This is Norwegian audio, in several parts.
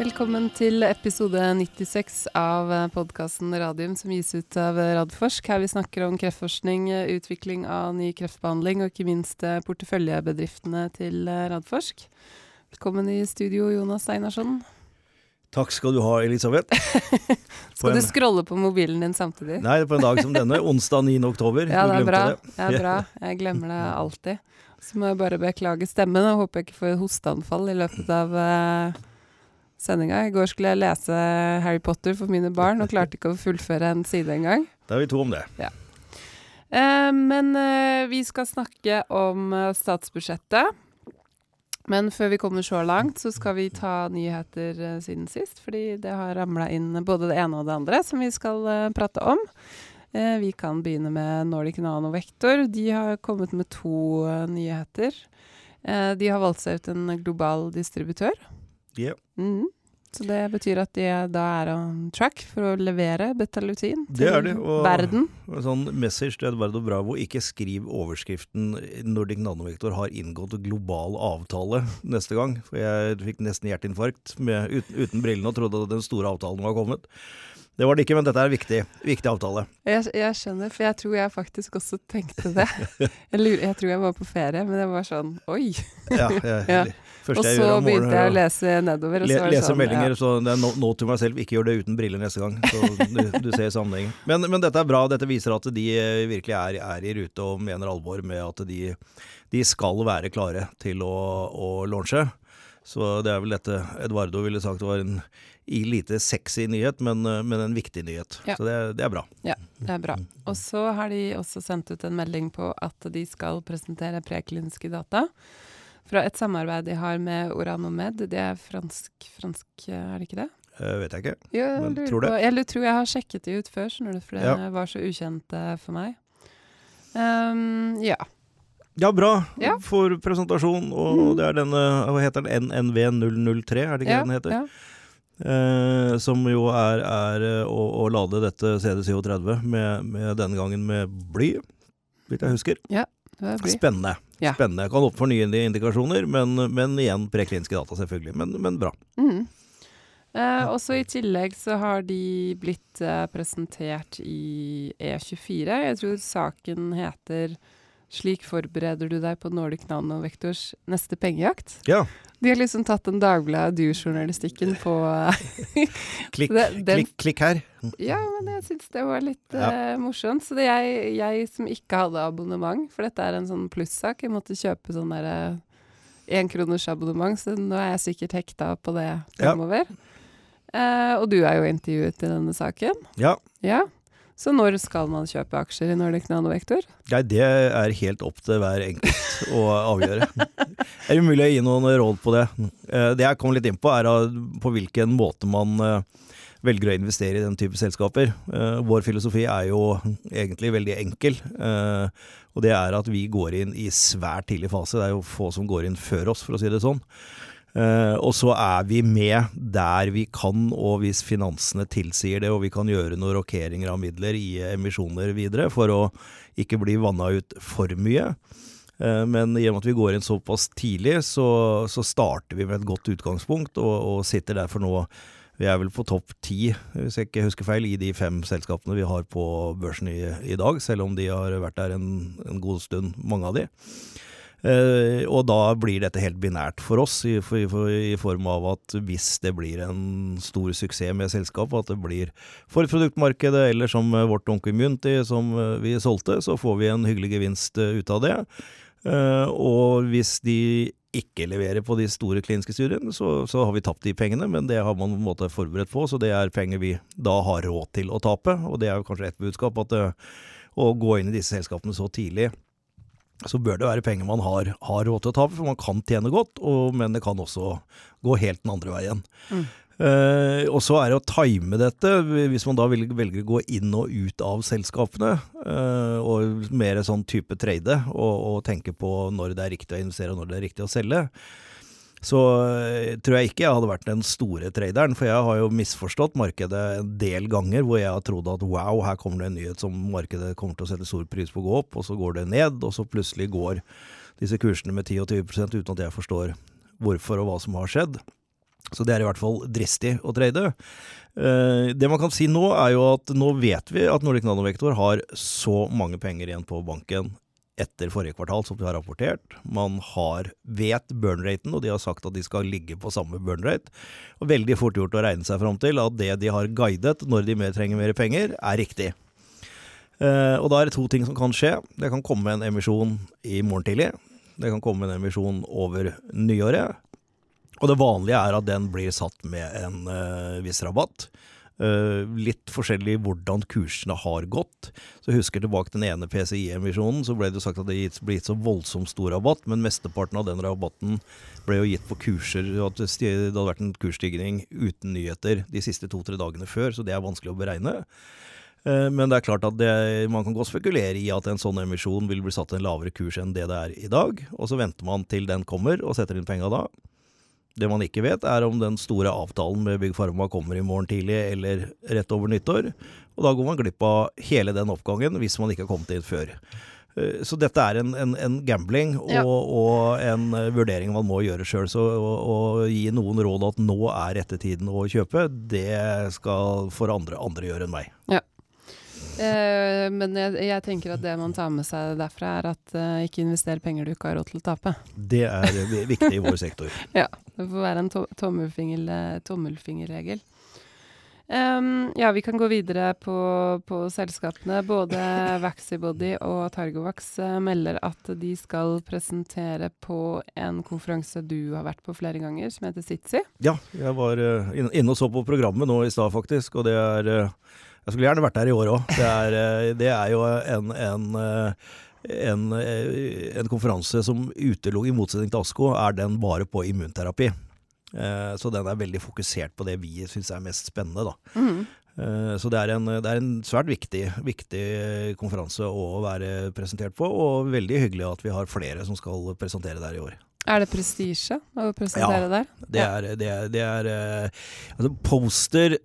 Velkommen til episode 96 av podkasten Radium som gis ut av Radforsk. Her vi snakker om kreftforskning, utvikling av ny kreftbehandling og ikke minst eh, porteføljebedriftene til eh, Radforsk. Velkommen i studio, Jonas Einarsson. Takk skal du ha, Elisabeth. skal du scrolle på mobilen din samtidig? Nei, på en dag som denne. Onsdag 9. oktober. Ja, det er bra. Det. er bra. Jeg glemmer det alltid. Så må jeg bare beklage stemmen, og håper jeg ikke får hosteanfall i løpet av uh, sendinga. I går skulle jeg lese Harry Potter for mine barn, og klarte ikke å fullføre en side engang. Da er vi to om det. Ja. Eh, men eh, vi skal snakke om eh, statsbudsjettet. Men før vi kommer så langt, så skal vi ta nyheter siden sist. Fordi det har ramla inn både det ene og det andre som vi skal prate om. Vi kan begynne med Nordic Nano Vector. De har kommet med to nyheter. de har valgt seg ut en global distributør. Yeah. Mm. Så det betyr at de da er on track for å levere betalutin til det er det, og verden. Sånn message til Edvardo Bravo, ikke skriv overskriften 'Nordic Nanovektor har inngått global avtale' neste gang. For jeg fikk nesten hjerteinfarkt med, uten, uten brillene og trodde at den store avtalen var kommet. Det var det ikke, men dette er en viktig, viktig avtale. Jeg, jeg, skjønner, for jeg tror jeg faktisk også tenkte det. Jeg, lurer, jeg, tror jeg var på ferie, men det var sånn oi. Ja, jeg, ja. Og så begynte jeg å lese nedover. Og så le, lese sånn, meldinger, ja. så det er note to meg selv, ikke gjør det uten briller neste gang. Så du, du ser sammenhengen. Men, men, dette er bra. Dette viser at de eh, virkelig er, er i rute og mener alvor med at de, de skal være klare til å, å launche. Så det er vel dette Eduardo ville sagt var en lite sexy nyhet, men, eh, men en viktig nyhet. Ja. Så det, det, er bra. Ja, det er bra. Og så har de også sendt ut en melding på at de skal presentere prekliniske data fra et samarbeid de har med Oranomed. Det er fransk, fransk er det ikke det? Uh, vet jeg ikke, jo, men tror det. Jeg tror jeg har sjekket de ut før, skjønner du, for det ja. var så ukjent uh, for meg. Um, ja. Ja, bra ja. for presentasjon. Og mm. det er denne, hva heter den, NNV003, er det ikke ja, den heter? Ja. Eh, som jo er, er eh, å, å, lade dette CD37 med, med, denne gangen med bly, hvis jeg husker. Ja. Spennende. Ja. Spennende. Kan opp for nye indikasjoner, men, men igjen prekliniske data, selvfølgelig. Men, men bra. Mm. Eh, også i tillegg så har de blitt eh, presentert i E24. Jeg tror saken heter 'Slik forbereder du deg på Nordic Nanovektors neste pengejakt'. Ja. De har liksom tatt den Dagbladet Du-journalistikken på klikk, det, den, klikk, klikk, her. Ja, men jeg syns det var litt ja. uh, morsomt. Så det er jeg, jeg, som ikke hadde abonnement, for dette er en sånn plussak, jeg måtte kjøpe sånn derre uh, abonnement, så nå er jeg sikkert hekta på det fremover. Ja. Uh, og du er jo intervjuet i denne saken. Ja. ja. Så når skal man kjøpe aksjer i Nordic Nanovektor? Nei, det er helt opp til hver enkelt å avgjøre. det er umulig å gi noen råd på det. Eh, det jeg kom litt inn på, er på hvilken måte man eh, velger å investere i den type selskaper. Eh, vår filosofi er jo egentlig veldig enkel. Og det er at vi går inn i svært tidlig fase. Det er jo få som går inn før oss, for å si det sånn. Uh, og så er vi med der vi kan, og hvis finansene tilsier det, og vi kan gjøre noen rokeringer av midler i emisjoner videre, for å ikke bli vanna ut for mye. Uh, men med at vi går inn såpass tidlig, så, så starter vi med et godt utgangspunkt, og, og, sitter derfor nå Vi er vel på topp ti, hvis jeg ikke husker feil, i de fem selskapene vi har på børsen i, i dag, selv om de har vært der en, en god stund, mange av de. Uh, og da blir dette helt binært for oss, i, for, for, i, form av at hvis det blir en stor suksess med selskapet, at det blir for produktmarkedet, eller som vårt Onkel Munti som eh, vi solgte, så får vi en hyggelig gevinst ut av det. Og hvis de ikke leverer på de store kliniske studiene, så, så, har vi tapt de pengene, men det har man på en måte forberedt på, så det er penger vi da har råd til å tape. Og det er jo kanskje ett budskap, at å gå inn i disse selskapene så tidlig så bør det være penger man har, har råd til å ta, for man kan tjene godt, og, men det kan også gå helt den andre veien. Mm. Uh, og så er det å time dette, hvis man da velger å gå inn og ut av selskapene, uh, og mer sånn type trade, og, og tenke på når det er riktig å investere og når det er riktig å selge så eh, tror jeg ikke jeg hadde vært den store traderen, for jeg har jo misforstått markedet en del ganger hvor jeg har trodd at wow, her kommer det en nyhet som markedet kommer til å sette stor pris på å gå opp, og så går det ned, og så plutselig går disse kursene med 10 og 20% uten at jeg forstår hvorfor og hva som har skjedd. Så det er i hvert fall dristig å trade. Eh, det man kan si nå, er jo at nå vet vi at Nordic Nanovektor har så mange penger igjen på banken etter forrige kvartal som de har rapportert. Man har vet burn-raten, og de har sagt at de skal ligge på samme burn-rate. Og veldig fort gjort å regne seg fram til at det de har guidet når de mer trenger mer penger, er riktig. Eh, og da er det to ting som kan skje. Det kan komme en emisjon i morgen tidlig. Det kan komme en emisjon over nyåret. Og det vanlige er at den blir satt med en uh, viss rabatt. Uh, litt forskjellig hvordan kursene har gått. Så jeg husker tilbake den ene PCI-emisjonen, så ble det sagt at det ble gitt så voldsomt stor rabatt, men mesteparten av den rabatten ble jo gitt på kurser. At det hadde vært en kursstigning uten nyheter de siste to-tre dagene før, så det er vanskelig å beregne. Uh, men det er klart at det, man kan godt spekulere i at en sånn emisjon vil bli satt til en lavere kurs enn det det er i dag. Og så venter man til den kommer og setter inn penga da. Det man ikke vet, er om den store avtalen med Bygg Pharma kommer i morgen tidlig eller rett over nyttår. Og da går man glipp av hele den oppgangen hvis man ikke har kommet inn før. Eh, så dette er en, en, en gambling og, ja. og, en vurdering man må gjøre sjøl. Så å, gi noen råd at nå er rette tiden å kjøpe, det skal for andre, andre gjøre enn meg. Ja. Eh, men jeg, jeg, tenker at det man tar med seg derfra, er at eh, ikke invester penger du ikke har råd til å tape. Det er viktig i vår sektor. ja. Det får være en to tommelfinger, tommelfingerregel. Um, ja, vi kan gå videre på, på selskapene. Både Vaxibody og Targovax uh, melder at de skal presentere på en konferanse du har vært på flere ganger, som heter Sitsi. Ja, jeg var uh, inne og så på programmet nå i stad, faktisk. Og det er uh, jeg skulle gjerne vært der i år òg. Det, eh, det, er jo en, en, eh, en, eh, en konferanse som utelukker, i motsetning til ASKO, er den bare på immunterapi. Så den er veldig fokusert på det vi syns er mest spennende, da. Mm. Så det er, en, det er en, svært viktig, viktig, konferanse å være presentert på, og veldig hyggelig at vi har flere som skal presentere der i år. Er det prestisje å presentere ja, der? Det er, det er, det er altså Poster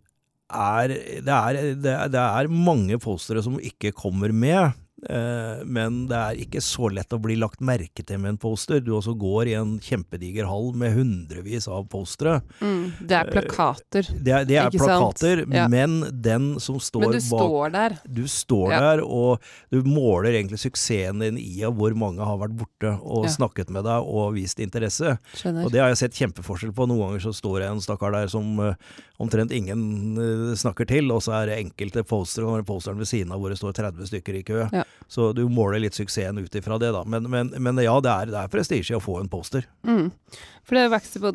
er, det, er, det, er, det er mange postere som ikke kommer med. Eh, men det er ikke så lett å bli lagt merke til med en poster. Du også går i en kjempediger hall med hundrevis av postere. Mm, det er plakater. Det er, det er plakater, ja. men den som står bak Men du bak, står der. Du står ja. der, og du måler egentlig suksessen din i av hvor mange har vært borte og ja. snakket med deg og vist interesse. Skjønner. Og det har jeg sett kjempeforskjell på. Noen ganger så står det en stakkar der som uh, omtrent ingen snakker til, og så er det enkelte postere, og posteren ved siden av hvor det står 30 stykker i kø. Ja. Så du måler litt suksessen ut ifra det, da. Men, men, men ja, det er, det er prestisje å få en poster. Mm. For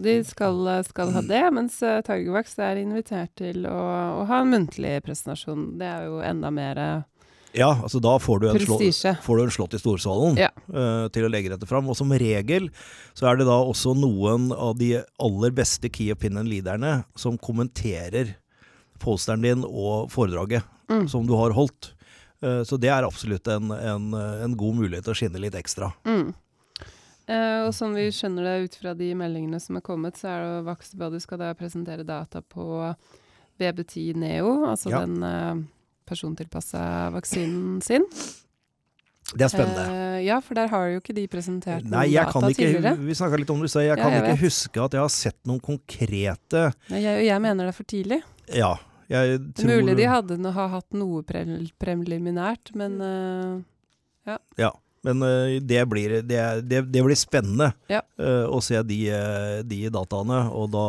det skal, skal ha det, mens uh, Targovax er invitert til å, å, ha en muntlig presentasjon. Det er jo enda mer uh, ja, altså da får du en, slå, får du en slått i storsalen ja. uh, til å legge dette fram. Og som regel så er det da også noen av de aller beste Key Opinion-leaderne som kommenterer posteren din og foredraget mm. som du har holdt. Eh, så det er absolutt en, en, en, god mulighet til å skinne litt ekstra. Mm. Eh, og som vi skjønner det ut fra de meldingene som er kommet, så er det Vaxbody skal da presentere data på VB10 Neo, altså ja. den eh, persontilpassa vaksinen sin. Det er spennende. Eh, ja, for der har jo ikke de presentert Nei, noen data ikke, tidligere. Vi snakka litt om det, så jeg kan jeg ikke vet. huske at jeg har sett noen konkrete Nei, jeg, jeg, mener det er for tidlig. Ja, jeg tror Mulig de hadde no, har hatt noe pre preliminært, men uh, ja. ja. Men uh, det, blir, det, det, det, blir, spennende ja. uh, å se de, de, dataene, og da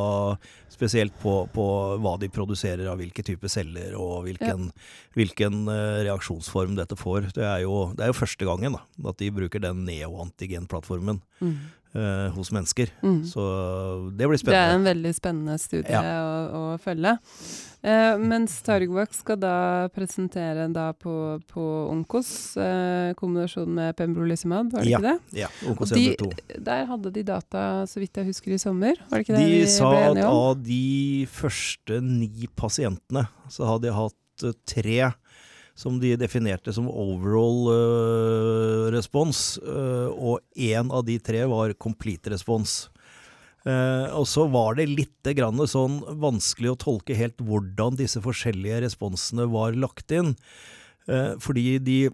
spesielt på, på, hva de produserer av hvilke type celler, og hvilken, ja. hvilken reaksjonsform dette får. Det er, jo, det er jo første gangen da, at de bruker den neoantigenplattformen. Mm eh, hos mennesker. Mm. Så det blir spennende. Det er en veldig spennende studie ja. å, å, følge. Eh, mens Targvak skal da presentere da på, på Onkos eh, kombinasjon med pembrolizumab, var det ja. ikke det? Ja. Onkos de, 2. Der hadde de data, så vidt jeg husker, i sommer? Var det ikke de det vi sa at av de første ni pasientene, så hadde de hatt tre som de definerte som overall uh, respons, uh, og én av de tre var complete respons. Uh, og så var det litt sånn vanskelig å tolke helt hvordan disse forskjellige responsene var lagt inn. fordi de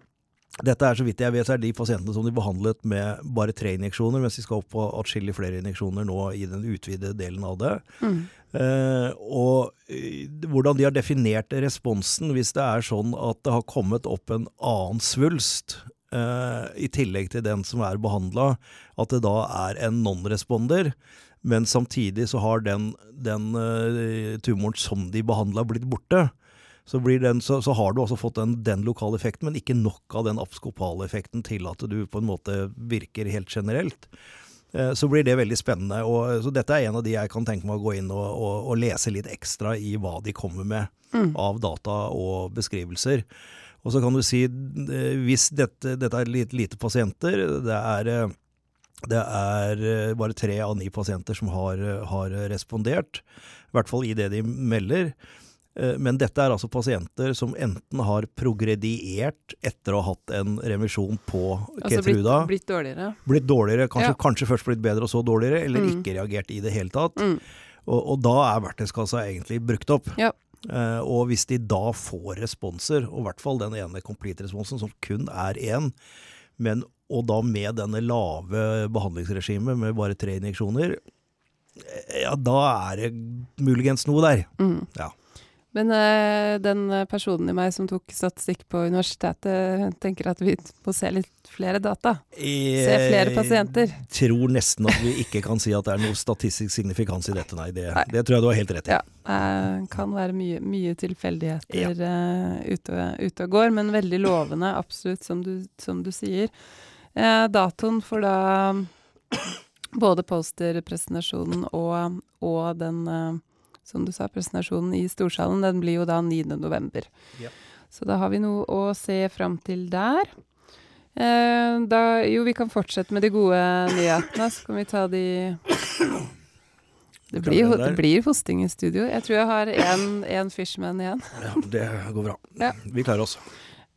dette er så vidt jeg vet, så er de pasientene som de behandlet med bare tre injeksjoner, mens de skal opp på atskillig flere injeksjoner nå i den utvidede delen av det. Mm. Eh, og eh, hvordan de har definert responsen hvis det er sånn at det har kommet opp en annen svulst eh, i tillegg til den som er behandla, at det da er en non-responder. Men samtidig så har den, den tumoren som de behandla, blitt borte. Så, blir den, så, så har du også fått den, den lokale effekten, men ikke nok av den abskopale effekten til at du på en måte virker helt generelt. Eh, Så blir det veldig spennende. Og, så dette er en av de jeg kan tenke meg å gå inn og, og, og lese litt ekstra i hva de kommer med Mm. av data og beskrivelser. Og så kan du si, eh, hvis dette, dette er litt lite pasienter, det er, eh, det er eh, bare tre av ni pasienter som har, eh, har respondert, i hvert fall i det de melder. Eh, Men dette er altså pasienter som enten har progrediert etter å ha hatt en remisjon på Altså blitt, Ketruda, blitt dårligere. blitt dårligere, kanskje, Ja. kanskje først blitt bedre og så dårligere, eller Mm. ikke reagert i det hele tatt. Mm. Og, og da er verktøyskassa egentlig brukt opp. Ja. Uh, og hvis de da får responser, og i hvert fall den ene complete-responsen, som kun er én, men og da med denne lave behandlingsregimet med bare tre injeksjoner, eh, ja, da er det muligens noe der. Mm. Ja. Men eh, den personen i meg som tok statistikk på universitetet, tenker at vi må se litt flere data. Se flere pasienter. Jeg tror nesten at vi ikke kan si at det er noe statistisk signifikans i dette, nei. Det, Nei. det tror jeg du har helt rett i. Ja, det kan være mye, mye tilfeldigheter eh, ute, ute og går, men veldig lovende, absolutt, som du, som du sier. Eh, datoen for da både posterpresentasjonen og, og den, som du sa, presentasjonen i Storsalen, den blir jo da 9. november. Ja. Så da har vi noe å se fram til der. Eh, da, jo, vi kan fortsette med de gode nyhetene, så kan vi ta de det blir, det blir hosting i studio. Jeg tror jeg har én Fishman igjen. Ja, det går bra. Ja. Vi klarer oss.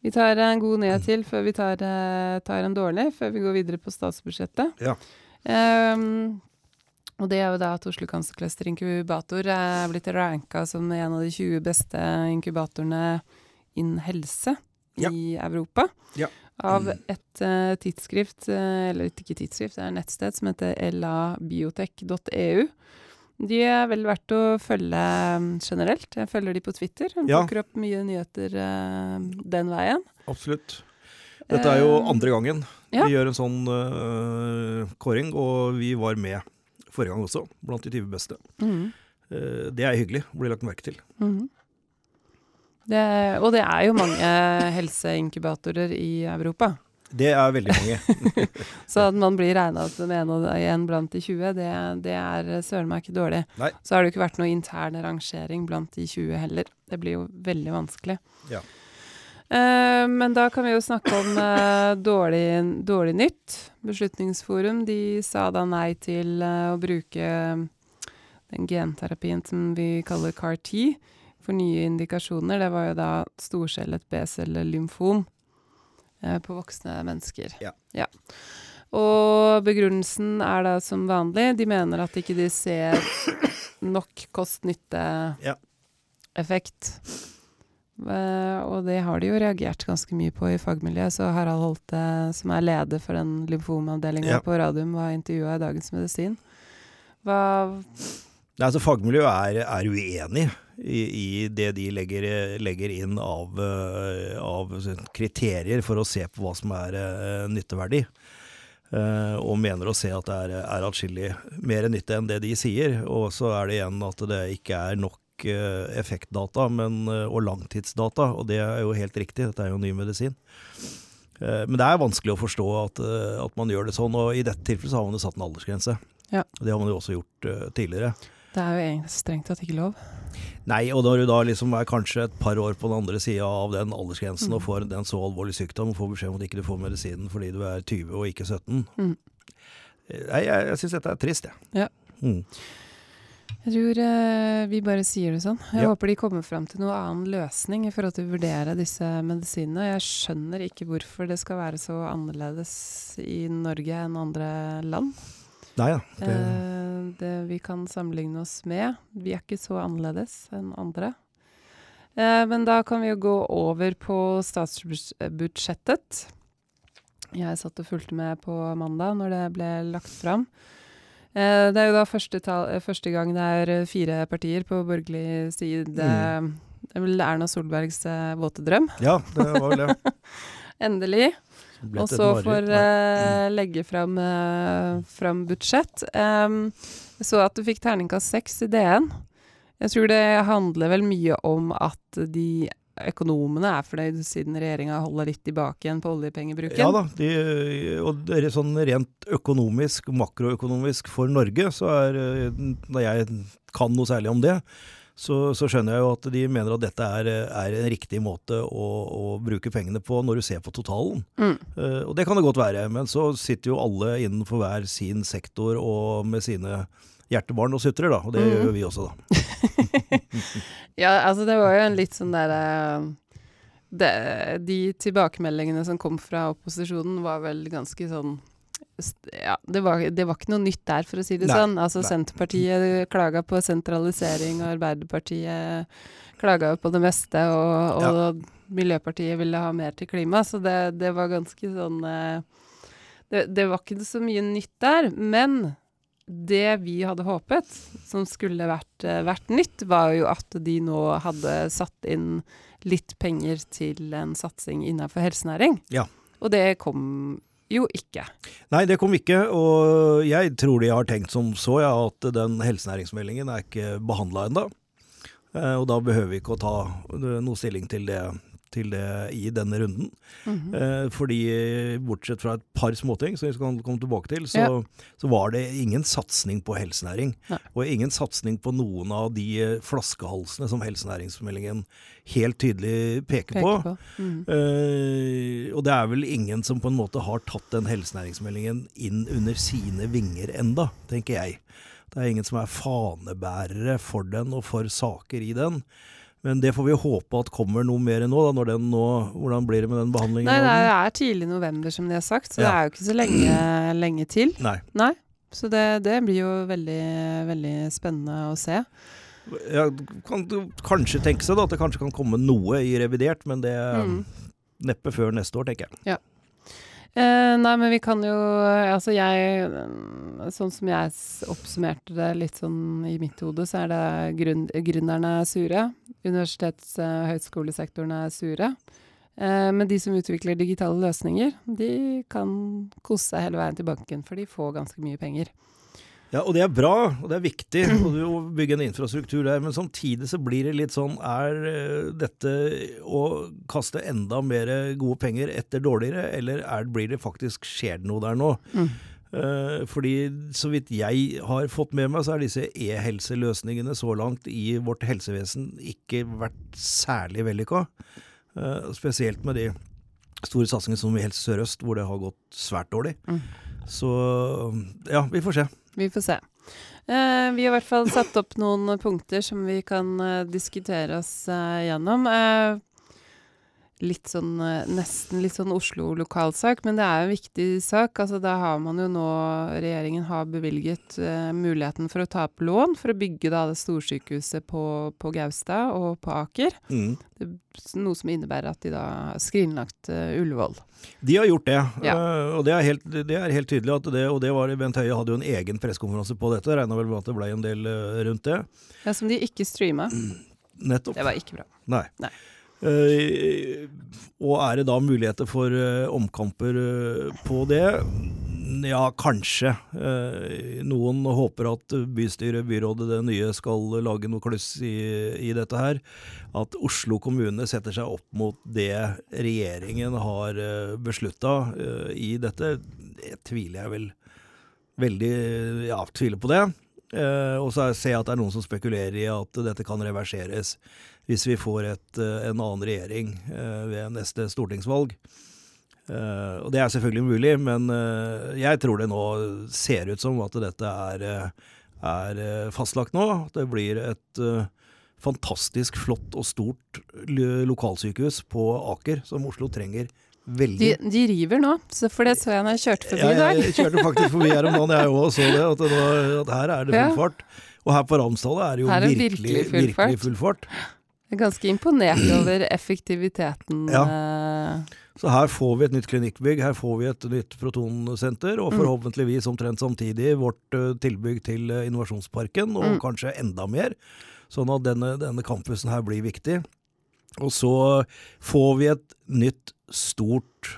Vi tar en god nyhet til før vi tar, eh, tar en dårlig, før vi går videre på statsbudsjettet. Ja. Ehm, og det er jo da at Oslo Cancer Cluster Inkubator er blitt ranka som en av de 20 beste inkubatorene innen helse Ja. i Europa. Ja. Av et uh, tidsskrift, eh, eller ikke tidsskrift, det er et nettsted som heter labiotech.eu. De er vel verdt å følge mm, generelt. Jeg følger de på Twitter. De Ja. opp mye nyheter uh, den veien. Absolutt. Dette er jo Eh, andre gangen ja. vi gjør en sånn kåring, og vi var med forrige gang også, blant de 20 beste. Mm. Det er hyggelig å bli lagt merke til. Mm. Det, og det er jo mange helseinkubatorer i Europa. Det er veldig mange. Så at man blir regna som en, en blant de 20, det, det er søren meg ikke dårlig. Nei. Så har det jo ikke vært noe intern rangering blant de 20 heller. Det blir jo veldig vanskelig. Ja. Eh, men da kan vi jo snakke om uh, dårlig, dårlig nytt. Beslutningsforum de sa da nei til uh, å bruke den genterapien som vi kaller CAR-T for nye indikasjoner. Det var jo da storcellet B-celle-lymfom på voksne mennesker. Ja. Og begrunnelsen er da som vanlig, de mener at ikke de ser nok kost-nytte-effekt. Ja. Eh, og det har de jo reagert ganske mye på i fagmiljøet, så Harald Holte, som er leder for den lymfomavdelinga Ja. på Radium, var intervjua i Dagens Medisin. Hva Nei, altså Fagmiljøet er, er uenig i, i det de legger, legger inn av, øh, av kriterier for å se på hva som er øh, nytteverdig. Uh, og mener å se at det er, er atskillig mer nytte enn det de sier. Og så er det igjen at det ikke er nok effektdata men, øh, og langtidsdata, og det er jo helt riktig, dette er jo ny medisin. Eh, men det er vanskelig å forstå at, øh, at man gjør det sånn, og i dette tilfellet så har man jo satt en aldersgrense. Ja. Det har man jo også gjort tidligere. Det er jo egentlig strengt tatt ikke lov. Nei, og når du da liksom er kanskje et par år på den andre sida av den aldersgrensen Mm. og får en så alvorlig sykdom og får beskjed om at ikke du får medisinen fordi du er 20 og ikke 17 Mm. Eh, Nei, jeg, jeg syns dette er trist, jeg. Ja. Mm. Jeg tror eh, vi bare sier det sånn. Jeg Ja. håper de kommer fram til noen annen løsning i forhold til å vurdere disse medisinene. Jeg skjønner ikke hvorfor det skal være så annerledes i Norge enn andre land. Nei da. Det, Eh, det vi kan sammenligne oss med. Vi er ikke så annerledes enn andre. Eh, men da kan vi jo gå over på statsbudsjettet. Jeg satt og fulgte med på mandag når det ble lagt fram. Eh, det er jo da første, eh, første gang det er eh, fire partier på borgerlig side. Mm. Det er vel Erna Solbergs våte drøm. Ja, det var vel det. Endelig. Og så får eh, legge fram, eh, fram budsjett. Um, så at du fikk terningkast seks i DN. Jeg tror det handler vel mye om at de økonomene er fornøyd, siden regjeringa holder litt tilbake igjen på oljepengebruken. Ja da, de, og det er sånn rent økonomisk, makroøkonomisk for Norge, så er eh, Når jeg kan noe særlig om det, så, så skjønner jeg jo at de mener at dette er, er en riktig måte å, å bruke pengene på når du ser på totalen. Mm. Uh, og det kan det godt være, men så sitter jo alle innenfor hver sin sektor og med sine hjertebarn og sutrer, da. Og det mm. gjør jo vi også, da. Ja, altså det var jo en litt sånn derre De tilbakemeldingene som kom fra opposisjonen, var vel ganske sånn ja, det var, det var ikke noe nytt der, for å si det Nei, sånn. Altså nei. Senterpartiet klaga på sentralisering, og Arbeiderpartiet klaga på det meste, og, og Miljøpartiet ville ha mer til klima, så det, det var ganske sånn eh, det, det var ikke så mye nytt der, men det vi hadde håpet, som skulle vært, eh, vært nytt, var jo at de nå hadde satt inn litt penger til en satsing innenfor helsenæring. Ja. Og det kom jo ikke. Nei, det kom ikke, og jeg tror de har tenkt som så, ja, at den helsenæringsmeldingen er ikke behandla ennå. Eh, Og da behøver vi ikke å ta noe stilling til det, til det i denne runden. Mhm. Eh, Fordi eh, bortsett fra et par småting som vi skal komme tilbake til, så, Ja. så var det ingen satsing på helsenæring. Nei. Og ingen satsing på noen av de eh, flaskehalsene som helsenæringsmeldingen helt tydelig peker, på. Peker på. Mhm. Eh, og det er vel ingen som på en måte har tatt den helsenæringsmeldingen inn under sine vinger enda, tenker jeg. Det er ingen som er fanebærere for den og for saker i den. Men det får vi håpe at kommer noe mer nå, da, når den nå Hvordan blir det med den behandlingen? Nei, nei det er tidlig november, som de har sagt, så det er jo ikke så lenge, lenge til. Nei. Nei. Så det, det blir jo veldig, veldig spennende å se. Ja, kan du kanskje tenke seg da at det kanskje kan komme noe i revidert, men det Mm. neppe før neste år, tenker jeg. Eh, nei, men vi kan jo Altså, jeg eh, Sånn som jeg oppsummerte det litt sånn i mitt hode, så er det grunn, gründerne er sure. Universitets- og høyskolesektoren er sure. Eh, men de som utvikler digitale løsninger, de kan kose seg hele veien til banken, for de får ganske mye penger. Ja, og det er bra, og det er viktig å bygge en infrastruktur der, men samtidig så blir det litt sånn Er eh, dette å kaste enda mer gode penger etter dårligere, eller er, blir det faktisk skjer det noe der nå? Mm. Eh, fordi så vidt jeg har fått med meg, så er disse e-helseløsningene så langt i vårt helsevesen ikke vært særlig vellykka. Eh, spesielt med de store satsingene som i Helse Sør-Øst, hvor det har gått svært dårlig. Mm. Så ja, vi får se. Vi får se. Uh, vi har i hvert fall satt opp noen punkter som vi kan uh, diskutere oss uh, gjennom. Litt sånn, eh, nesten litt sånn Oslo-lokalsak, men det er en viktig sak. Altså, da har man jo nå Regjeringen har bevilget eh, muligheten for å ta opp lån for å bygge da det storsykehuset på, på Gaustad og på Aker. Mm. Det, noe som innebærer at de da har skrinlagt uh, Ullevål. De har gjort det, Ja. uh, og det er, helt, det er helt tydelig at det Og det var Bent Høie hadde jo en egen pressekonferanse på dette, regna vel med at det ble en del rundt det. Ja, som de ikke streama. Nettopp. Det var ikke bra. Nei. Nei. Eh, og er det da muligheter for eh, omkamper eh, på det? Ja, kanskje. Noen håper at bystyret, byrådet, det nye skal lage noe kluss i, i dette her. At Oslo kommune setter seg opp mot det regjeringen har beslutta i dette, det tviler jeg vel veldig Ja, tviler på det. Eh, og så ser jeg at det er noen som spekulerer i at dette kan reverseres hvis vi får et, eh, en annen regjering eh, ved neste stortingsvalg. Og det er selvfølgelig mulig, men jeg tror det nå ser ut som at dette er, er fastlagt nå. Det blir et fantastisk flott og stort lokalsykehus på Aker, som Oslo trenger veldig. De, de river nå, så for det så jeg når jeg kjørte forbi i Ja, jeg kjørte faktisk forbi her om dagen, jeg òg, og så det. At, det var, at her er det full fart. Og her på Ramsdalen er det jo er det virkelig, virkelig full virkelig full fart. Jeg er ganske imponert over effektiviteten. Ja. eh, Så her får vi et nytt klinikkbygg, her får vi et nytt protonsenter, og Mm. forhåpentligvis omtrent samtidig vårt uh, tilbygg til uh, Innovasjonsparken, og Mm. kanskje enda mer. Sånn at denne, denne campusen her blir viktig. Og så får vi et nytt, stort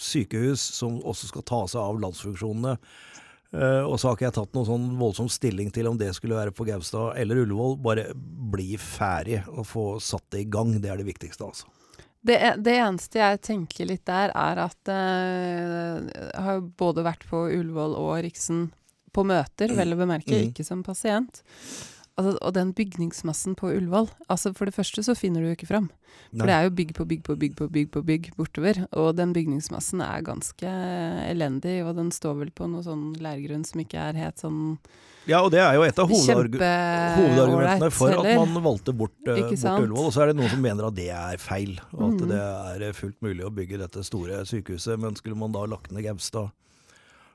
sykehus som også skal ta seg av landsfunksjonene. Eh, og så har ikke jeg tatt noen sånn voldsom stilling til om det skulle være på Gaustad eller Ullevål. Bare bli ferdig og få satt det i gang. Det er det viktigste, altså. Det, e- det eneste jeg tenker litt der, er at eh, jeg har både vært på Ullevål og Riksen på møter, vel å bemerke, Mm. ikke som pasient. Altså, og den bygningsmassen på Ullevål altså For det første så finner du jo ikke fram. For det er jo bygg på bygg på bygg på bygg på bygg bortover. Og den bygningsmassen er ganske elendig, og den står vel på noe sånn leirgrunn som ikke er helt sånn Ja, og det er jo et av hovedargu hovedargumentene for at man valgte bort, uh, bort? Ullevål. Og så er det noen som mener at det er feil, og at mm. det er fullt mulig å bygge dette store sykehuset. Men skulle man da lagt ned Gaustad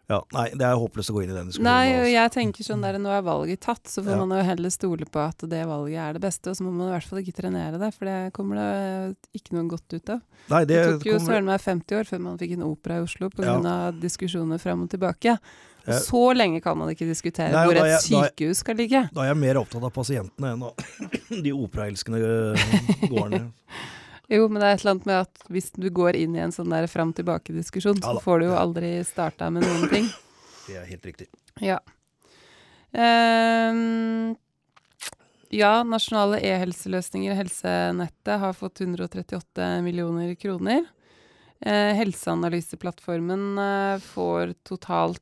Ja, nei, det er håpløst å gå inn i den diskusjonen. Nei, og altså. jeg tenker sånn der, nå er valget tatt, så får Ja. man jo heller stole på at det valget er det beste, og så må man i hvert fall ikke trenere det, for det kommer det ikke noe godt ut av. Nei, Det, det tok jo kommer- søren meg 50 år før man fikk en opera i Oslo pga. Ja. diskusjoner fram og tilbake. Og så lenge kan man ikke diskutere Nei, hvor et jeg- sykehus skal ligge. Da er jeg mer opptatt av pasientene enn av de operaelskende eh, gårdene. Jo, men det er et eller annet med at hvis du går inn i en sånn der fram-tilbake-diskusjon, Ja så får du jo aldri starta med noen ting. Det er helt riktig. Ja. Ehm, ja, nasjonale e-helseløsninger helsenettet har fått 138 millioner kroner. Eh, helseanalyseplattformen eh, får totalt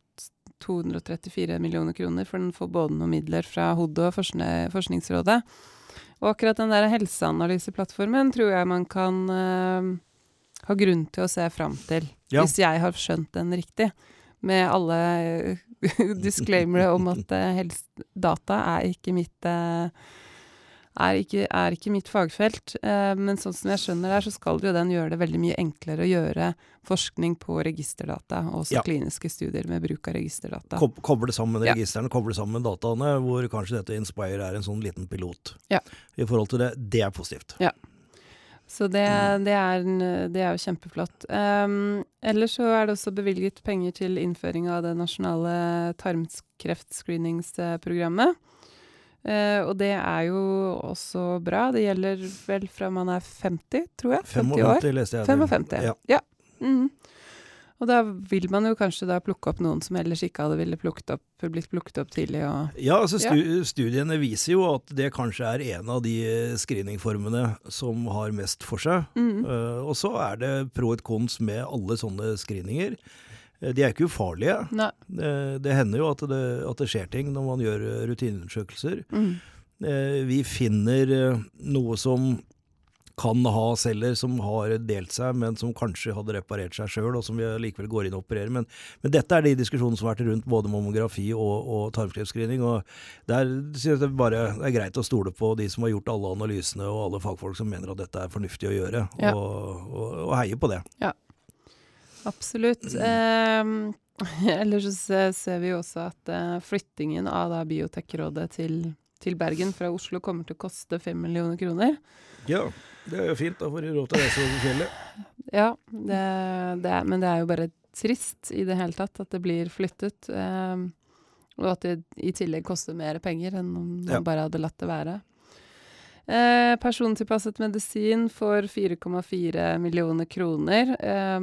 234 millioner kroner, for den får både noen midler fra HODE og Forskningsrådet. Og akkurat den der helseanalyseplattformen tror jeg man kan uh, ha grunn til å se fram til, Ja. hvis jeg har skjønt den riktig. Med alle disclaimere om at uh, hels- data er ikke mitt eh, er ikke, er ikke mitt fagfelt. Eh, men sånn som jeg skjønner det, så skal jo den gjøre det veldig mye enklere å gjøre forskning på registerdata, og også Ja. kliniske studier med bruk av registerdata. Kob- Koble sammen Ja. registrene, koble sammen dataene, hvor kanskje dette Inspire er en sånn liten pilot. Ja. I forhold til det. Det er positivt. Så det, det, er, det er jo kjempeflott. Um, ellers så er det også bevilget penger til innføring av det nasjonale tarmkreftscreeningsprogrammet. Eh, og det er jo også bra. Det gjelder vel fra man er 50, tror jeg. 50 år. 50, leste jeg. det. 55. Ja. Ja. Mhm. Og da vil man jo kanskje da plukke opp noen som ellers ikke hadde ville plukket opp, blitt plukket opp tidlig. Og Ja, altså stu Studiene viser jo at det kanskje er en av de screeningformene som har mest for seg. Mhm. Uh, og så er det pro et cons med alle sånne screeninger. Eh, de er ikke ufarlige. Nei. Det, det hender jo at det, at det skjer ting når man gjør eh, rutineundersøkelser. Mhm. Eh, vi finner noe som kan ha celler som har delt seg, men som kanskje hadde reparert seg sjøl, og som vi likevel går inn og opererer. Men, men dette er de diskusjonene som har vært rundt både mammografi og, og tarmkreftscreening. og Der synes jeg det bare det er greit å stole på de som har gjort alle analysene, og alle fagfolk som mener at dette er fornuftig å gjøre, Ja. og, og, og heie på det. Absolutt. Eh, ellers så ser vi jo også at eh, flyttingen av da Biotekrådet til, til Bergen fra Oslo kommer til å koste fem millioner kroner. Ja, det er jo fint. Da får de råd til å reise over fjellet. Ja, det, det er, men det er jo bare trist i det hele tatt at det blir flyttet. Eh, og at det i tillegg koster mer penger enn om man Ja. bare hadde latt det være. Eh, persontilpasset medisin for 4,4 millioner kroner. Eh,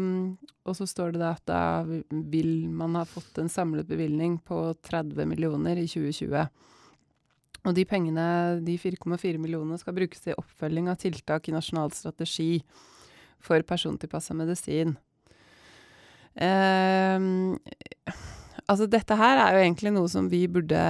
og så står det da at da vil man ha fått en samlet bevilgning på 30 millioner i 2020. Og de pengene, de 4,4 millionene, skal brukes til oppfølging av tiltak i nasjonal strategi for persontilpassa medisin. Ehm, altså dette her er jo egentlig noe som vi burde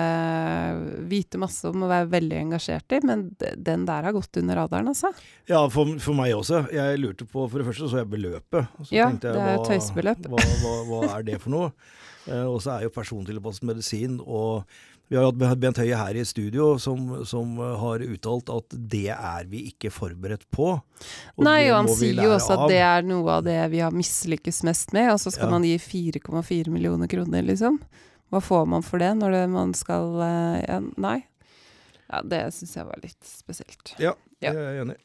vite masse om og være veldig engasjert i, men den der har gått under radaren, altså. Ja, for, for meg også. Jeg lurte på, For det første så jeg beløpet. Så Ja, jeg, det er jo tøysebeløp. Hva, hva, hva er det for noe? Eh, og så er jo persontilpasset medisin og vi har hatt Bent Høie her i studio som, som har uttalt at det er vi ikke forberedt på. og Nei, og han sier jo også at av. det er noe av det vi har mislykkes mest med, og så skal Ja. man gi 4,4 millioner kroner, liksom. Hva får man for det når det, man skal eh, ja, Nei. Ja, det syns jeg var litt spesielt. Ja, Ja. det er jeg enig.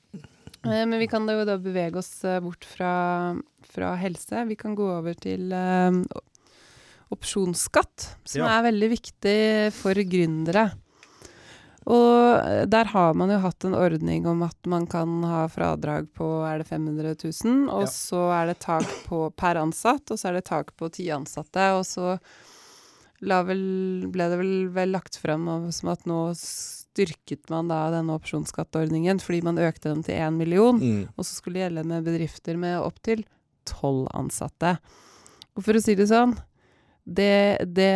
Eh, Men vi kan da jo da bevege oss eh, bort fra, fra helse. Vi kan gå over til opsjonsskatt, som Ja. er veldig viktig for gründere. Og eh, der har man jo hatt en ordning om at man kan ha fradrag på er det 500 000, og Ja. så er det tak på per ansatt, og så er det tak på ti ansatte. Og så la vel, ble det vel, vel lagt frem som at nå styrket man da denne opsjonsskatteordningen fordi man økte den til 1 million, Mm. og så skulle det gjelde med bedrifter med opptil tolv ansatte. Og for å si det sånn, det, det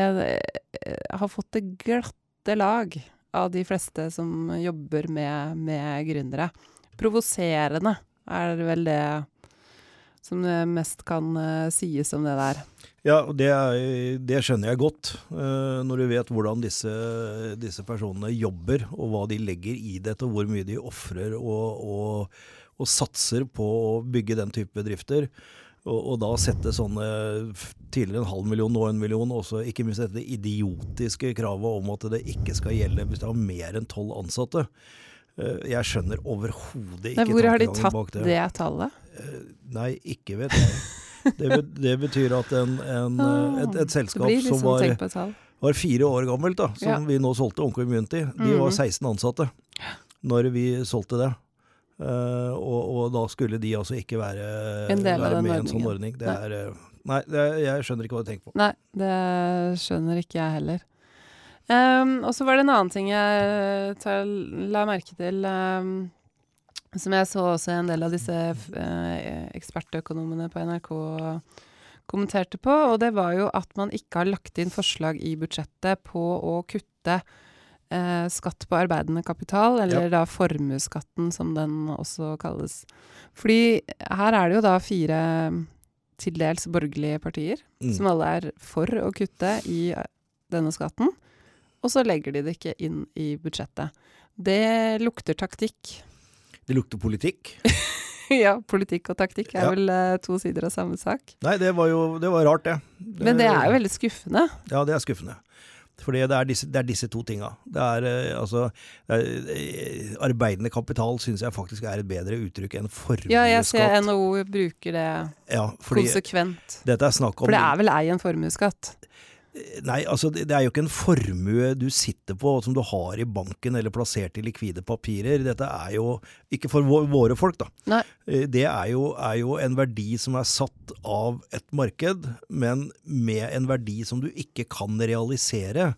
eh, har fått det glatte lag av de fleste som jobber med, med gründere. Provoserende er vel det som det mest kan eh, sies om det der. Ja, og det, det skjønner jeg godt, eh, når du vet hvordan disse, disse personene jobber, og hva de legger i dette, og hvor mye de ofrer og, og, og satser på å bygge den type bedrifter. Og, og da sette sånne tidligere en halv million, nå en million, og så ikke minst dette idiotiske kravet om at det ikke skal gjelde hvis det har mer enn tolv ansatte. Eh, Jeg skjønner overhodet ikke Men hvor har de tatt det tallet? Eh, Nei, ikke vet jeg. Det, det betyr at en, en, eh, et, et selskap liksom som var, var fire år gammelt, da, som Ja. vi nå solgte Onkel Community, de var Mhm. 16 ansatte når vi solgte det. Eh, og, og da skulle de altså ikke være, En del være med i en sånn ordning. Det Nei. er, eh, nei, det er, jeg skjønner ikke hva du tenker på. Nei, det skjønner ikke jeg heller. Um, og så var det en annen ting jeg tar, la merke til, um, som jeg så også en del av disse uh, ekspertøkonomene på NRK kommenterte på, og det var jo at man ikke har lagt inn forslag i budsjettet på å kutte eh, skatt på arbeidende kapital, eller da formuesskatten som den også kalles. Fordi her er det jo da fire til dels borgerlige partier Mm. som alle er for å kutte i eh, denne skatten, og så legger de det ikke inn i budsjettet. Det lukter taktikk. Det lukter politikk. ja, politikk og taktikk er Ja. vel eh, to sider av samme sak. Nei, det var jo det var rart, det. Men det er jo veldig skuffende. Ja, det er skuffende. Fordi det er disse, det er disse to tinga. Det er eh, altså det er, eh, Arbeidende kapital syns jeg faktisk er et bedre uttrykk enn formuesskatt. Ja, jeg ser NHO bruker det Ja, fordi konsekvent. dette er snakk om For det er vel ei en formuesskatt? Nei, altså det, er jo ikke en formue du sitter på som du har i banken eller plassert i likvide papirer. Dette er jo ikke for våre folk, da. Nei. Eh, Det er jo, er jo en verdi som er satt av et marked, men med en verdi som du ikke kan realisere.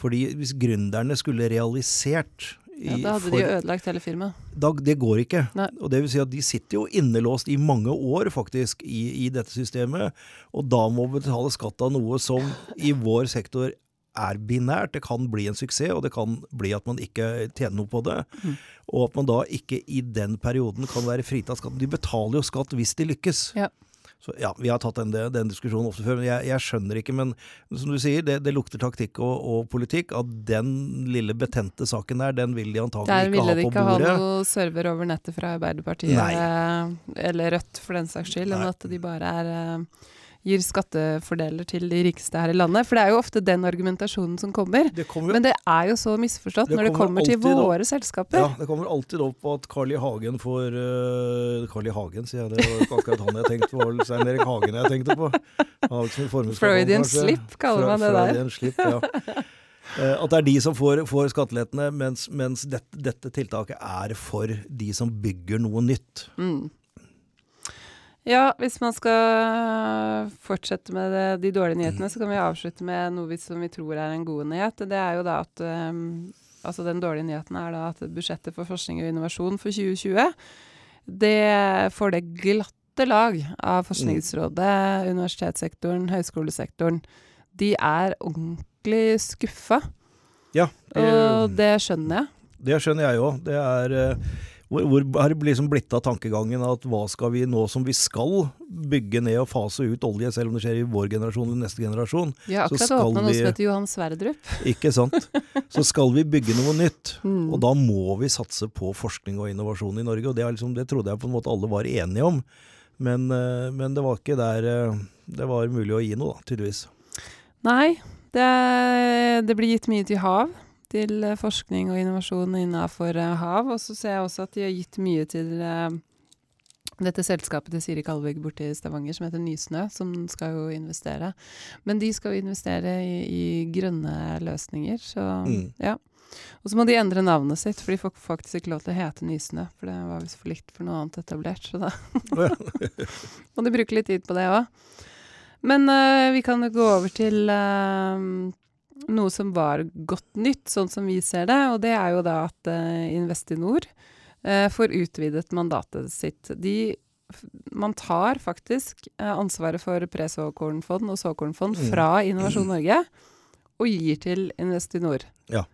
Fordi hvis gründerne skulle realisert Ja, i- da hadde for- de jo ødelagt hele firmaet. det går ikke. Nei. Og det vil si at de sitter jo innelåst i mange år faktisk i, i dette systemet, og da må betale skatt av noe som i vår sektor er binært. Det kan bli en suksess, og det kan bli at man ikke tjener noe på det. Mm. Og at man da ikke i den perioden kan være fritatt skatt. De betaler jo skatt hvis de lykkes. Ja. Så ja, Vi har tatt den, den diskusjonen ofte før, men jeg, jeg skjønner ikke. Men som du sier, det, det lukter taktikk og, og politikk. At den lille betente saken der, den vil de antagelig Der ikke ville ha de ikke bordet. ha noe server over nettet fra Arbeiderpartiet, Nei. eh, eller Rødt for den saks skyld, enn at de bare er, eh, gir skattefordeler til de rikeste her i landet. For det er jo ofte den argumentasjonen som kommer. Det kommer jo Men det er jo så misforstått Det når det kommer til våre opp. selskaper. Ja, det kommer alltid opp at Carl I. Hagen får uh, Carl I. Hagen, sier jeg. Det var ikke akkurat han jeg tenkte på. Stein Erik Hagen jeg tenkte på. Freudian slip, kaller man det der. Freudian slip, ja. Eh, At det er de som får, får skattelettene, mens, mens dette, dette tiltaket er for de som bygger noe nytt. Mm. Ja, hvis man skal fortsette med det, de dårlige nyhetene, så kan vi avslutte med noe vi, som vi tror er en god nyhet. Det er jo da at um, Altså den dårlige nyheten er da at budsjettet for forskning og innovasjon for 2020, det får det glatte lag av Forskningsrådet, universitetssektoren, høyskolesektoren. De er ordentlig skuffa, Ja, og det skjønner jeg. det skjønner jeg òg. Det er eh, hvor, hvor har det liksom blitt av tankegangen at hva skal vi nå som vi skal bygge ned og fase ut olje, selv om det skjer i vår generasjon eller neste generasjon? Vi har akkurat åpna noe som heter Johan Sverdrup. Ikke sant? Så skal vi bygge noe nytt. Mm. Og da må vi satse på forskning og innovasjon i Norge, og det, er liksom, det trodde jeg på en måte alle var enige om. Men, eh, men det var ikke der eh, det var mulig å gi noe, da, tydeligvis. Nei, det, det blir gitt mye til hav. Til eh, forskning og innovasjon innenfor eh, hav. Og så ser jeg også at de har gitt mye til eh, dette selskapet til Siri Kalvik borte i Stavanger som heter Nysnø, som skal jo investere. Men de skal jo investere i, i grønne løsninger, så Mm. ja. Og så må de endre navnet sitt, for de får faktisk ikke lov til å hete Nysnø. For det var visst for likt for noe annet etablert, så da må de bruke litt tid på det òg. Men uh, vi kan jo gå over til eh, noe som var godt nytt, sånn som vi ser det. Og det er jo da at eh, Investinor eh, får utvidet mandatet sitt. De, man tar faktisk eh, ansvaret for pre-såkornfond og såkornfond Mm. fra Innovasjon Norge og gir til Investinor. Ja.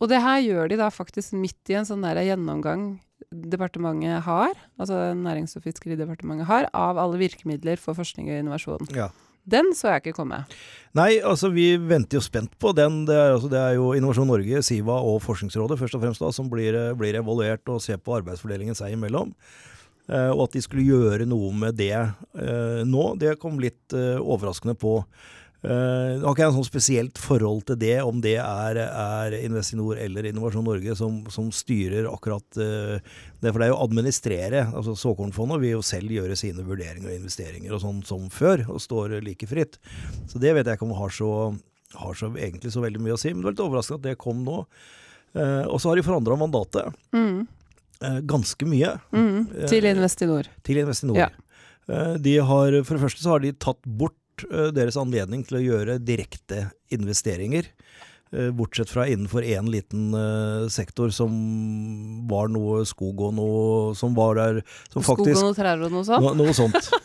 Og det her gjør de da faktisk midt i en sånn der gjennomgang departementet har, altså Nærings- og fiskeridepartementet har, av alle virkemidler for forskning og innovasjon. ja. Den så jeg ikke komme. Nei, altså vi venter jo spent på den. Det er, altså, det er jo Innovasjon Norge, Siva og Forskningsrådet først og fremst da, som blir, eh, blir evaluert og ser på arbeidsfordelingen seg imellom. Eh, og at de skulle gjøre noe med det eh, nå, det kom litt eh, overraskende på. Eh, Nå har ikke jeg en sånn spesielt forhold til det, om det er, er Investinor eller Innovasjon Norge som, som styrer akkurat uh, det. For det er jo å administrere. altså Såkornfondet vil jo selv gjøre sine vurderinger og investeringer og sånn som før, og står like fritt. Så det vet jeg ikke om har så, har så egentlig så veldig mye å si. Men det var litt overraskende at det kom nå. Uh, og så har de forandra mandatet Mm. eh, ganske mye Mm. Til Investinor. til Investinor. Ja. Eh, De har, for det første så har de tatt bort eh, deres anledning til å gjøre direkte investeringer. eh, Bortsett fra innenfor én liten eh, sektor som var noe skog og noe som var der som faktisk, Skog og noe trær og noe sånt. no, Noe sånt.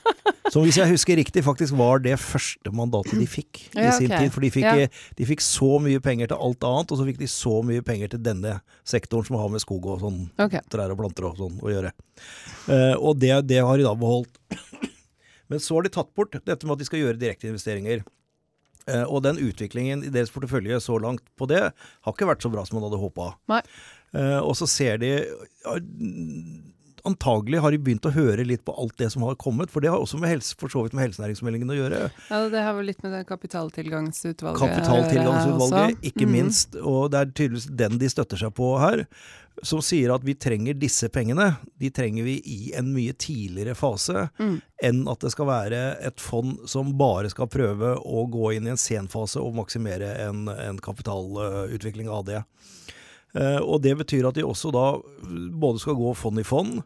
Som hvis jeg husker riktig, faktisk var det første mandatet de fikk i sin ok. tid. For de fikk, Ja. de fikk så mye penger til alt annet, og så fikk de så mye penger til denne sektoren som har med skog og sånn okay. trær og planter og sånn å gjøre. Uh, og det, det har de da beholdt. Men så har de tatt bort dette med at de skal gjøre direkteinvesteringer. Eh, og den utviklingen i deres portefølje så langt på det har ikke vært så bra som man hadde håpa. Eh, og så ser de Antagelig har de begynt å høre litt på alt det som har kommet, for det har også med helse, for så vidt med helsenæringsmeldingen å gjøre. Ja, det har vel litt med den kapitaltilgangsutvalget Kapitaltilgangsutvalget, ikke Mm. minst. Og det er tydeligvis den de støtter seg på her. Som sier at vi trenger disse pengene. De trenger vi i en mye tidligere fase Mm. enn at det skal være et fond som bare skal prøve å gå inn i en sen fase og maksimere en, en kapitalutvikling av det. Eh, og det betyr at de også da både skal gå fond i fond,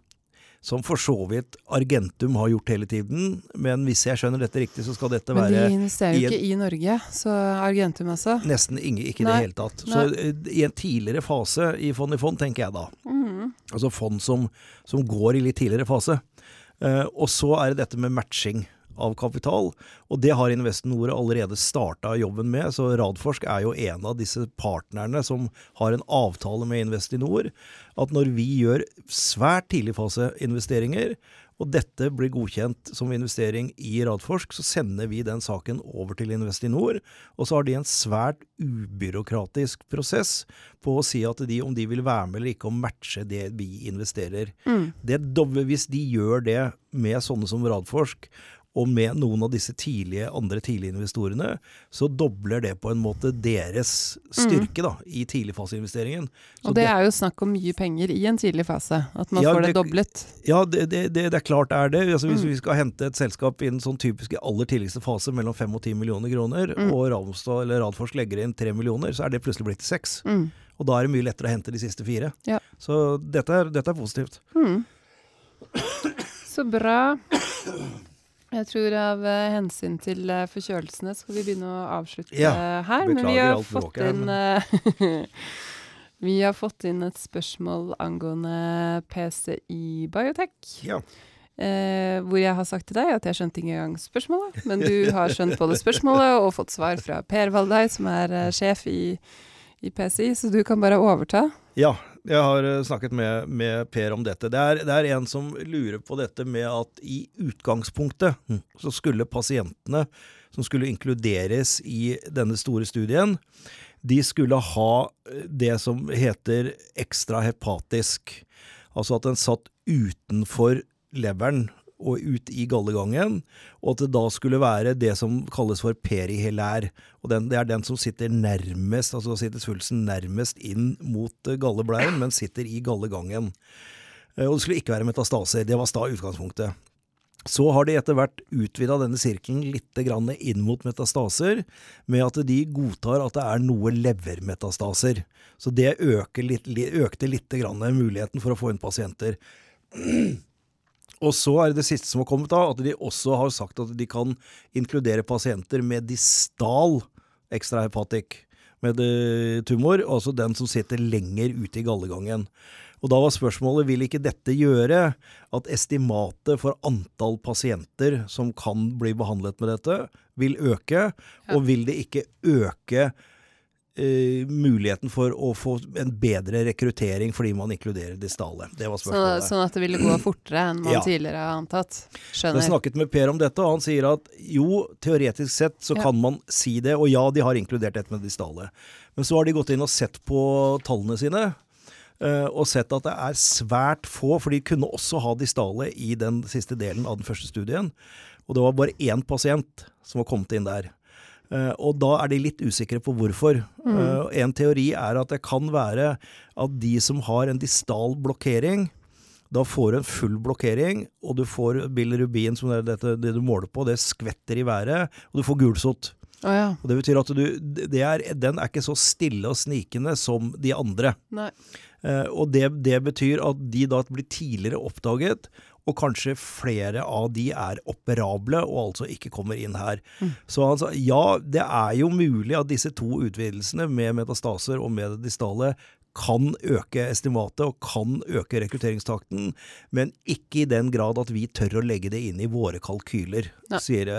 som for så vidt Argentum har gjort hele tiden, men hvis jeg skjønner dette riktig, så skal dette være Men de investerer jo ikke i Norge, så Argentum altså. Nesten ingen, ikke i det hele tatt. Så eh, i en tidligere fase i fond i fond, tenker jeg da. Mm. Altså fond som, som går i litt tidligere fase. Uh, og så er det dette med matching av kapital, og det har Investinor allerede starta jobben med. Så Radforsk er jo en av disse partnerne som har en avtale med Investinor. At når vi gjør svært tidligfaseinvesteringer, og dette blir godkjent som investering i Radforsk, så sender vi den saken over til Investinor. Og så har de en svært ubyråkratisk prosess på å si at de, om de vil være med eller ikke, å matche det vi investerer. Mm. Det, hvis de gjør det med sånne som Radforsk, og med noen av disse tidlige, andre tidlige investorene, så dobler det på en måte deres styrke da, i tidligfaseinvesteringen. Så Og det er jo snakk om mye penger i en tidlig fase, at man Ja, får det det- doblet. Ja, det, det, det, det er klart det er det. Altså, hvis Mm. vi skal hente et selskap i den sånn typiske aller tidligste fase mellom 5 og 10 millioner kroner, Mm. og Ravnstad eller Radforsk legger inn 3 millioner, så er det plutselig blitt til 6. Mm. Og da er det mye lettere å hente de siste fire. Ja. Så dette er, dette er positivt. Mm. Så bra. Jeg tror av uh, hensyn til uh, forkjølelsene skal vi begynne å avslutte Ja, eh, her. Men vi har fått inn Vi har fått inn et spørsmål angående PCI Biotech. Ja. Hvor jeg har sagt til deg at jeg skjønte ikke engang spørsmålet, men du har skjønt både spørsmålet og fått svar fra Per Valdei, som er sjef i, i PCI, så du kan bare overta. Ja, jeg har eh, snakket med, med Per om dette. Det er, det er en som lurer på dette med at i utgangspunktet så skulle pasientene som skulle inkluderes i denne store studien, de skulle ha eh, det som heter ekstra hepatisk. Altså at den satt utenfor leveren og ut i gallegangen, og at det da skulle være det som kalles for perihelær. Og den, det er den som sitter nærmest, altså sitter svulsten nærmest inn mot eh, galleblæren, men sitter i gallegangen. Eh, og det skulle ikke være metastaser. Det var sta utgangspunktet. Så har de etter hvert utvida denne sirkelen litt inn mot metastaser, med at de godtar at det er noe levermetastaser. Så det litt, økte litt muligheten for å få inn pasienter. Og så er det det siste som har kommet, da, at de også har sagt at de kan inkludere pasienter med distal ekstrahepatikk med eh, tumor, altså den som sitter lenger ute i gallegangen. Og da var spørsmålet vil ikke dette gjøre at estimatet for antall pasienter som kan bli behandlet med dette, vil øke, og vil det ikke øke Uh, muligheten for å få en bedre rekruttering fordi man inkluderer distale. Det var spørsmålet. Så, sånn at det ville gå fortere enn man ja. tidligere har antatt? Skjønner. Jeg snakket med Per om dette, og han sier at jo, teoretisk sett så ja. kan man si det, og ja, de har inkludert dette med distale. Men så har de gått inn og sett på tallene sine. Uh, og sett at det er svært få, for de kunne også ha distale i den siste delen av den første studien. Og det var bare én pasient som var kommet inn der. Uh, og da er de litt usikre på hvorfor. Mm. Uh, en teori er at det kan være at de som har en distal blokkering, da får du en full blokkering, og du får bilirubin, som er dette, det du måler på, det skvetter i været, og du får gulsott. Oh, ja. Og Det betyr at du, er, den er ikke så stille og snikende som de andre. Eh, og det, det, betyr at de da blir tidligere oppdaget, og kanskje flere av de er operable og altså ikke kommer inn her. Mm. Så altså, ja, det er jo mulig at disse to utvidelsene med metastaser og med distale kan øke estimatet og kan øke rekrutteringstakten, men ikke i den grad at vi tør å legge det inn i våre kalkyler, ja. sier,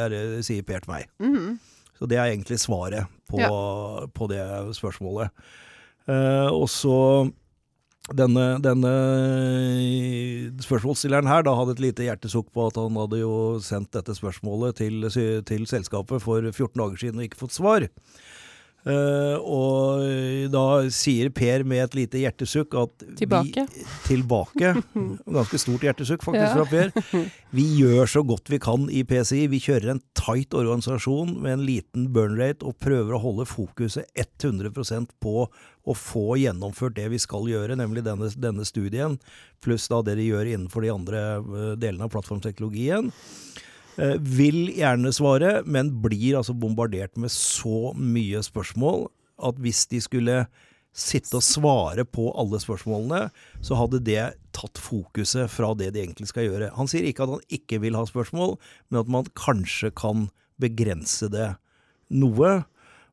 sier Per til meg. Mm. Så det er egentlig svaret på, ja. på det spørsmålet. Uh, og så denne, denne, spørsmålsstilleren her da hadde et lite hjertesukk på at han hadde jo sendt dette spørsmålet til, til selskapet for 14 dager siden og ikke fått svar. Uh, og da sier Per med et lite hjertesukk at Tilbake. Vi, tilbake. Ganske stort hjertesukk faktisk ja. fra Per. Vi gjør så godt vi kan i PCI. Vi kjører en tight organisasjon med en liten burn rate og prøver å holde fokuset 100% på å få gjennomført det vi skal gjøre, nemlig denne, denne studien, pluss da det de gjør innenfor de andre eh, delene av plattformteknologien. Eh, vil gjerne svare, men blir altså bombardert med så mye spørsmål at hvis de skulle sitte og svare på alle spørsmålene, så hadde det tatt fokuset fra det de egentlig skal gjøre. Han sier ikke at han ikke vil ha spørsmål, men at man kanskje kan begrense det noe.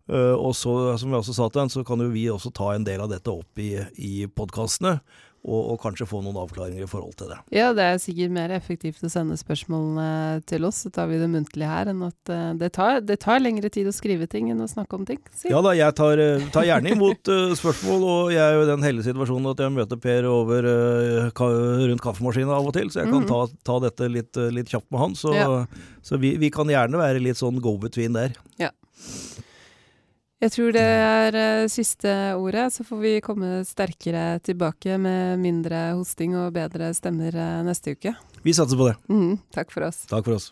Eh, og så, som vi også sa til han, så kan jo vi også ta en del av dette opp i, i podkastene og, og, kanskje få noen avklaringer i forhold til det. Ja, det er sikkert mer effektivt å sende spørsmålene til oss, så tar vi det muntlig her, enn at uh, det, tar, det, tar, lengre tid å skrive ting enn å snakke om ting. Si. Ja da, jeg tar, eh, tar gjerne imot uh, spørsmål, og jeg er jo i den heldige situasjonen at jeg møter Per over uh, ka rundt kaffemaskinen av og til, så jeg kan mm -hmm. ta, ta, dette litt, litt, kjapt med han. Så, ja. så vi, vi, kan gjerne være litt sånn go between der. Ja. Jeg tror det er uh, siste ordet. Så får vi komme sterkere tilbake med mindre hosting og bedre stemmer uh, neste uke. Vi satser på det. Mm, takk for oss. Takk for oss.